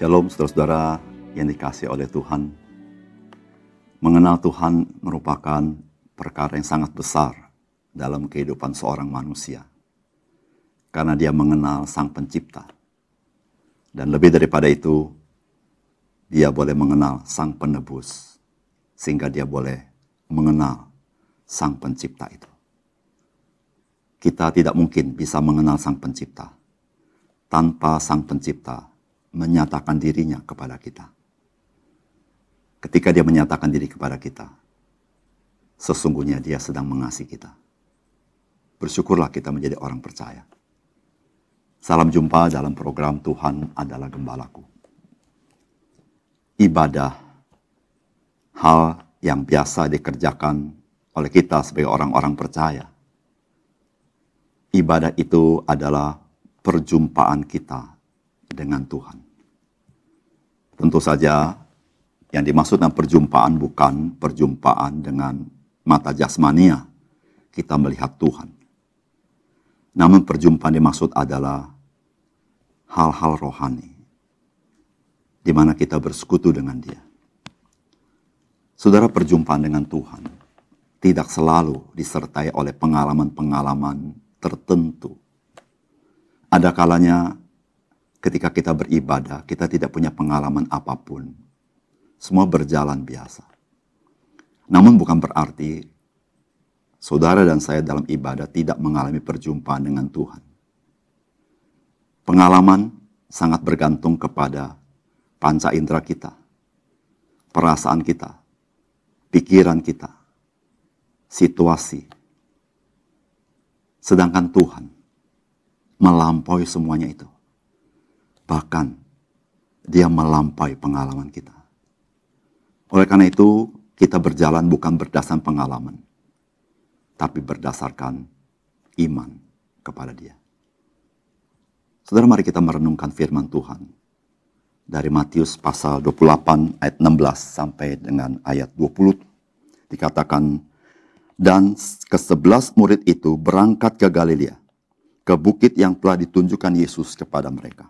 Shalom saudara-saudara yang dikasih oleh Tuhan. Mengenal Tuhan merupakan perkara yang sangat besar dalam kehidupan seorang manusia. Karena dia mengenal Sang Pencipta. Dan lebih daripada itu, dia boleh mengenal Sang Penebus. Sehingga dia boleh mengenal Sang Pencipta itu. Kita tidak mungkin bisa mengenal Sang Pencipta tanpa Sang Pencipta menyatakan dirinya kepada kita. Ketika dia menyatakan diri kepada kita, sesungguhnya dia sedang mengasihi kita. Bersyukurlah kita menjadi orang percaya. Salam jumpa dalam program Tuhan adalah Gembalaku. Ibadah, hal yang biasa dikerjakan oleh kita sebagai orang-orang percaya. Ibadah itu adalah perjumpaan kita dengan Tuhan. Tentu saja yang dimaksud dengan perjumpaan bukan perjumpaan dengan mata jasmania. Kita melihat Tuhan. Namun perjumpaan dimaksud adalah hal-hal rohani. Di mana kita bersekutu dengan dia. Saudara perjumpaan dengan Tuhan tidak selalu disertai oleh pengalaman-pengalaman tertentu. Ada kalanya ketika kita beribadah, kita tidak punya pengalaman apa pun. Semua berjalan biasa. Namun bukan berarti saudara dan saya dalam ibadah tidak mengalami perjumpaan dengan Tuhan. Pengalaman sangat bergantung kepada panca indera kita, perasaan kita, pikiran kita, situasi. Sedangkan Tuhan melampaui semuanya itu. Bahkan dia melampaui pengalaman kita. Oleh karena itu, kita berjalan bukan berdasarkan pengalaman, tapi berdasarkan iman kepada dia. Saudara, mari kita merenungkan firman Tuhan dari Matius pasal 28 ayat 16 sampai dengan ayat 20 dikatakan dan ke sebelas murid itu berangkat ke Galilea ke bukit yang telah ditunjukkan Yesus kepada mereka.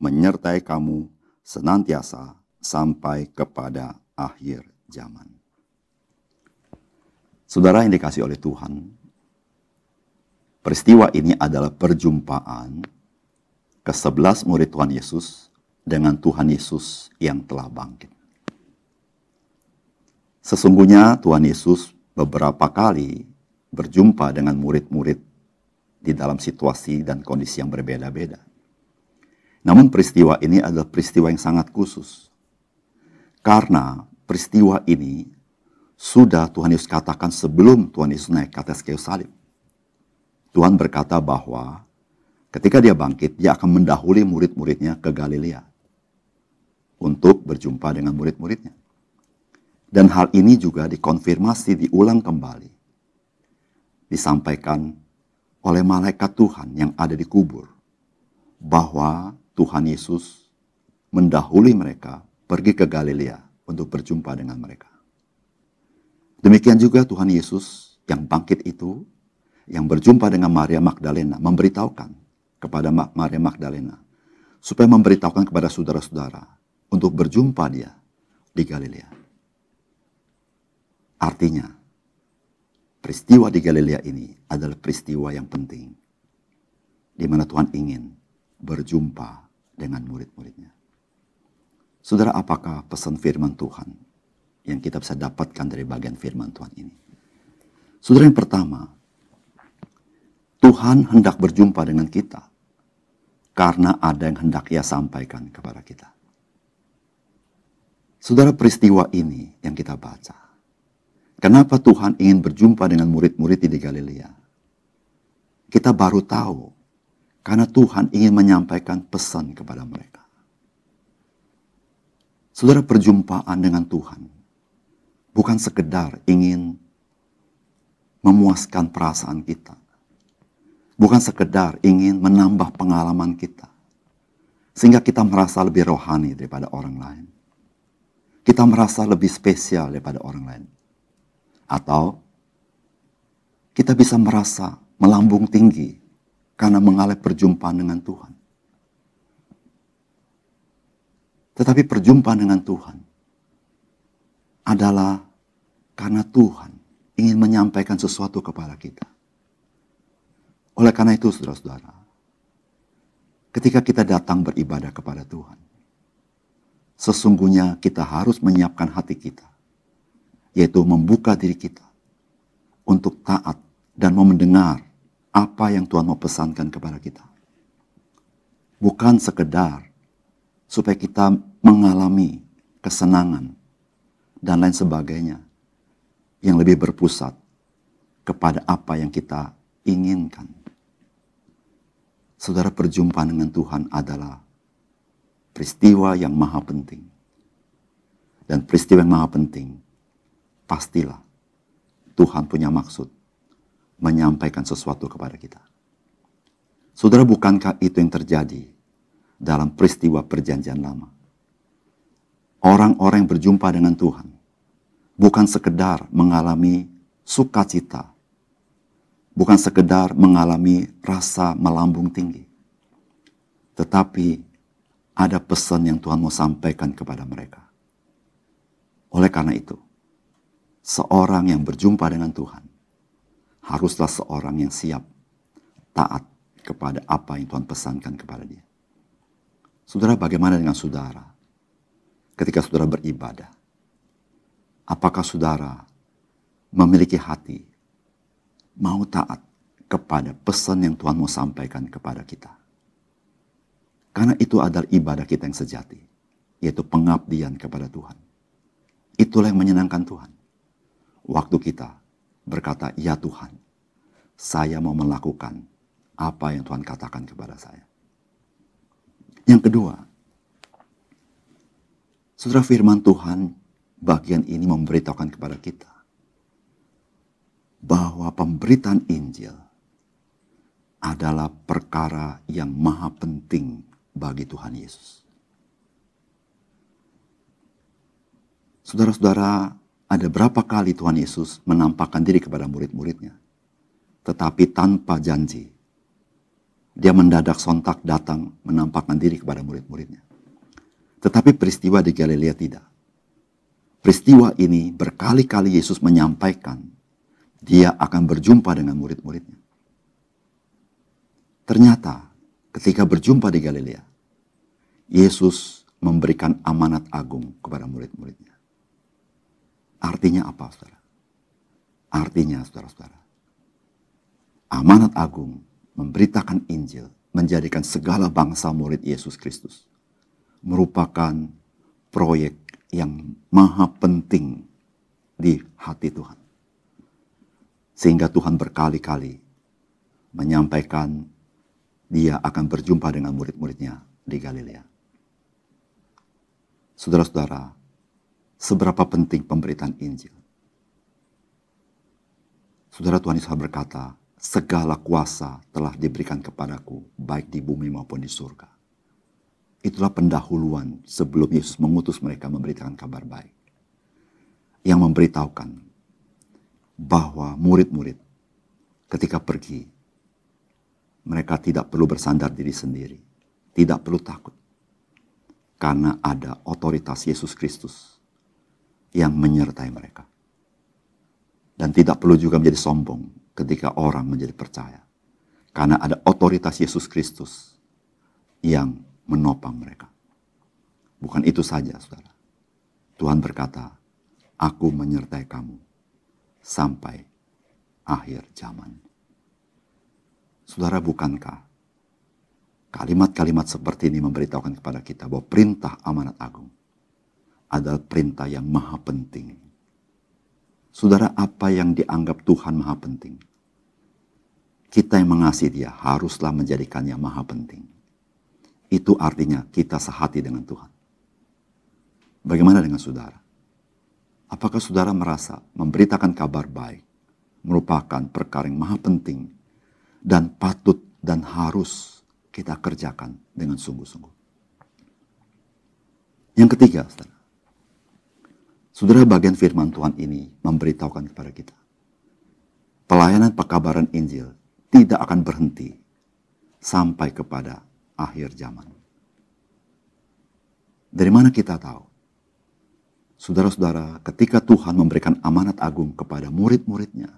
menyertai kamu senantiasa sampai kepada akhir zaman. Saudara yang dikasih oleh Tuhan, peristiwa ini adalah perjumpaan ke sebelas murid Tuhan Yesus dengan Tuhan Yesus yang telah bangkit. Sesungguhnya Tuhan Yesus beberapa kali berjumpa dengan murid-murid di dalam situasi dan kondisi yang berbeda-beda. Namun peristiwa ini adalah peristiwa yang sangat khusus. Karena peristiwa ini sudah Tuhan Yesus katakan sebelum Tuhan Yesus naik ke atas kayu salib. Tuhan berkata bahwa ketika dia bangkit, dia akan mendahului murid-muridnya ke Galilea untuk berjumpa dengan murid-muridnya. Dan hal ini juga dikonfirmasi, diulang kembali. Disampaikan oleh malaikat Tuhan yang ada di kubur. Bahwa Tuhan Yesus mendahului mereka pergi ke Galilea untuk berjumpa dengan mereka. Demikian juga Tuhan Yesus yang bangkit itu, yang berjumpa dengan Maria Magdalena, memberitahukan kepada Maria Magdalena, supaya memberitahukan kepada saudara-saudara untuk berjumpa dia di Galilea. Artinya, peristiwa di Galilea ini adalah peristiwa yang penting, di mana Tuhan ingin berjumpa dengan murid-muridnya. Saudara, apakah pesan firman Tuhan yang kita bisa dapatkan dari bagian firman Tuhan ini? Saudara yang pertama, Tuhan hendak berjumpa dengan kita karena ada yang hendak ia sampaikan kepada kita. Saudara peristiwa ini yang kita baca. Kenapa Tuhan ingin berjumpa dengan murid-murid di Galilea? Kita baru tahu karena Tuhan ingin menyampaikan pesan kepada mereka. Saudara perjumpaan dengan Tuhan bukan sekedar ingin memuaskan perasaan kita. Bukan sekedar ingin menambah pengalaman kita. Sehingga kita merasa lebih rohani daripada orang lain. Kita merasa lebih spesial daripada orang lain. Atau kita bisa merasa melambung tinggi karena mengalami perjumpaan dengan Tuhan. Tetapi perjumpaan dengan Tuhan adalah karena Tuhan ingin menyampaikan sesuatu kepada kita. Oleh karena itu, saudara-saudara, ketika kita datang beribadah kepada Tuhan, sesungguhnya kita harus menyiapkan hati kita, yaitu membuka diri kita untuk taat dan mau mendengar apa yang Tuhan mau pesankan kepada kita. Bukan sekedar supaya kita mengalami kesenangan dan lain sebagainya yang lebih berpusat kepada apa yang kita inginkan. Saudara perjumpaan dengan Tuhan adalah peristiwa yang maha penting. Dan peristiwa yang maha penting, pastilah Tuhan punya maksud menyampaikan sesuatu kepada kita. Saudara, bukankah itu yang terjadi dalam peristiwa perjanjian lama? Orang-orang yang berjumpa dengan Tuhan bukan sekedar mengalami sukacita, bukan sekedar mengalami rasa melambung tinggi, tetapi ada pesan yang Tuhan mau sampaikan kepada mereka. Oleh karena itu, seorang yang berjumpa dengan Tuhan haruslah seorang yang siap taat kepada apa yang Tuhan pesankan kepada dia. Saudara, bagaimana dengan saudara ketika saudara beribadah? Apakah saudara memiliki hati mau taat kepada pesan yang Tuhan mau sampaikan kepada kita? Karena itu adalah ibadah kita yang sejati, yaitu pengabdian kepada Tuhan. Itulah yang menyenangkan Tuhan. Waktu kita berkata, "Ya Tuhan, saya mau melakukan apa yang Tuhan katakan kepada saya." Yang kedua, Saudara firman Tuhan bagian ini memberitahukan kepada kita bahwa pemberitaan Injil adalah perkara yang maha penting bagi Tuhan Yesus. Saudara-saudara, ada berapa kali Tuhan Yesus menampakkan diri kepada murid-muridnya, tetapi tanpa janji. Dia mendadak sontak datang menampakkan diri kepada murid-muridnya. Tetapi peristiwa di Galilea tidak peristiwa ini berkali-kali Yesus menyampaikan dia akan berjumpa dengan murid-muridnya. Ternyata ketika berjumpa di Galilea, Yesus memberikan amanat agung kepada murid-muridnya. Artinya apa, saudara? Artinya, saudara-saudara, amanat agung memberitakan Injil, menjadikan segala bangsa murid Yesus Kristus, merupakan proyek yang maha penting di hati Tuhan. Sehingga Tuhan berkali-kali menyampaikan dia akan berjumpa dengan murid-muridnya di Galilea. Saudara-saudara, seberapa penting pemberitaan Injil? Saudara Tuhan Yesus berkata, segala kuasa telah diberikan kepadaku, baik di bumi maupun di surga. Itulah pendahuluan sebelum Yesus mengutus mereka memberitakan kabar baik. Yang memberitahukan bahwa murid-murid ketika pergi, mereka tidak perlu bersandar diri sendiri. Tidak perlu takut. Karena ada otoritas Yesus Kristus yang menyertai mereka. Dan tidak perlu juga menjadi sombong ketika orang menjadi percaya. Karena ada otoritas Yesus Kristus yang menopang mereka. Bukan itu saja, saudara. Tuhan berkata, aku menyertai kamu sampai akhir zaman. Saudara, bukankah kalimat-kalimat seperti ini memberitahukan kepada kita bahwa perintah amanat agung adalah perintah yang maha penting. Saudara, apa yang dianggap Tuhan maha penting? Kita yang mengasihi dia haruslah menjadikannya maha penting. Itu artinya kita sehati dengan Tuhan. Bagaimana dengan saudara? Apakah saudara merasa memberitakan kabar baik merupakan perkara yang maha penting dan patut dan harus kita kerjakan dengan sungguh-sungguh? Yang ketiga, saudara. Saudara bagian firman Tuhan ini memberitahukan kepada kita. Pelayanan pekabaran Injil tidak akan berhenti sampai kepada akhir zaman. Dari mana kita tahu? Saudara-saudara, ketika Tuhan memberikan amanat agung kepada murid-muridnya,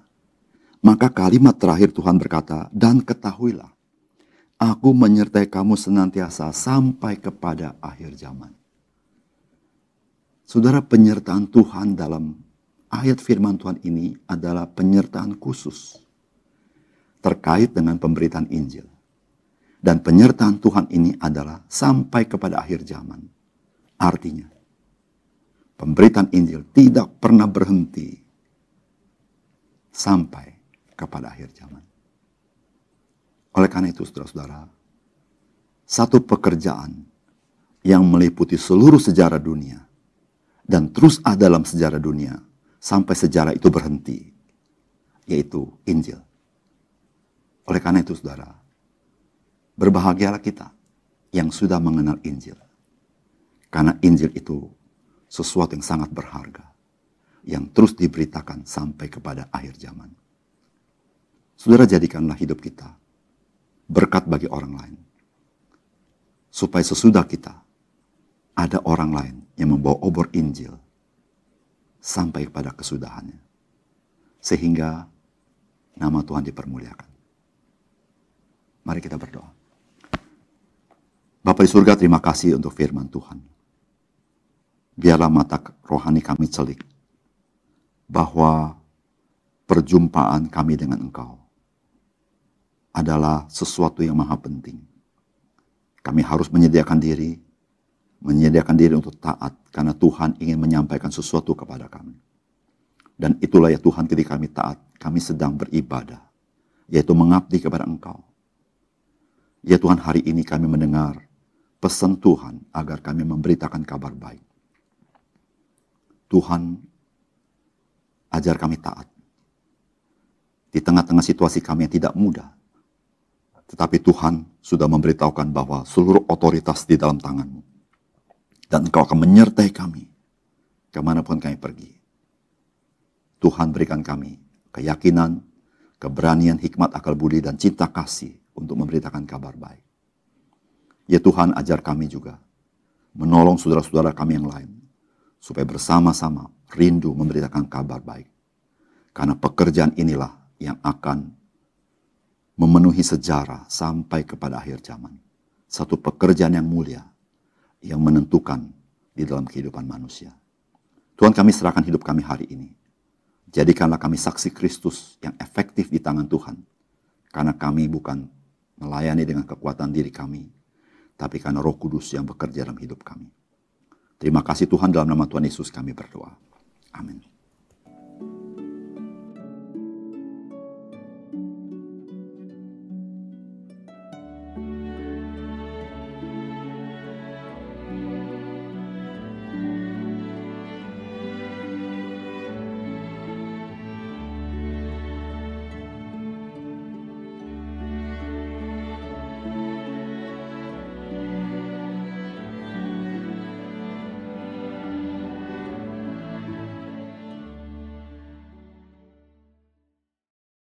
maka kalimat terakhir Tuhan berkata, dan ketahuilah, aku menyertai kamu senantiasa sampai kepada akhir zaman. Saudara, penyertaan Tuhan dalam ayat firman Tuhan ini adalah penyertaan khusus terkait dengan pemberitaan Injil. Dan penyertaan Tuhan ini adalah sampai kepada akhir zaman. Artinya, pemberitaan Injil tidak pernah berhenti sampai kepada akhir zaman. Oleh karena itu, saudara-saudara, satu pekerjaan yang meliputi seluruh sejarah dunia dan terus ada dalam sejarah dunia sampai sejarah itu berhenti, yaitu Injil. Oleh karena itu, saudara, berbahagialah kita yang sudah mengenal Injil. Karena Injil itu sesuatu yang sangat berharga yang terus diberitakan sampai kepada akhir zaman. Saudara jadikanlah hidup kita berkat bagi orang lain. Supaya sesudah kita ada orang lain yang membawa obor Injil sampai kepada kesudahannya. Sehingga nama Tuhan dipermuliakan. Mari kita berdoa. Bapak di surga, terima kasih untuk firman Tuhan biarlah mata rohani kami celik bahwa perjumpaan kami dengan Engkau adalah sesuatu yang maha penting. Kami harus menyediakan diri, menyediakan diri untuk taat karena Tuhan ingin menyampaikan sesuatu kepada kami. Dan itulah ya Tuhan ketika kami taat, kami sedang beribadah, yaitu mengabdi kepada Engkau. Ya Tuhan hari ini kami mendengar pesan Tuhan agar kami memberitakan kabar baik. Tuhan ajar kami taat. Di tengah-tengah situasi kami yang tidak mudah. Tetapi Tuhan sudah memberitahukan bahwa seluruh otoritas di dalam tanganmu. Dan engkau akan menyertai kami ke mana pun kami pergi. Tuhan berikan kami keyakinan, keberanian, hikmat, akal budi, dan cinta kasih untuk memberitakan kabar baik. Ya Tuhan ajar kami juga menolong saudara-saudara kami yang lain supaya bersama-sama rindu memberitakan kabar baik. Karena pekerjaan inilah yang akan memenuhi sejarah sampai kepada akhir zaman. Satu pekerjaan yang mulia yang menentukan di dalam kehidupan manusia. Tuhan kami serahkan hidup kami hari ini. Jadikanlah kami saksi Kristus yang efektif di tangan Tuhan. Karena kami bukan melayani dengan kekuatan diri kami, tapi karena roh kudus yang bekerja dalam hidup kami. Terima kasih Tuhan dalam nama Tuhan Yesus kami berdoa. Amin.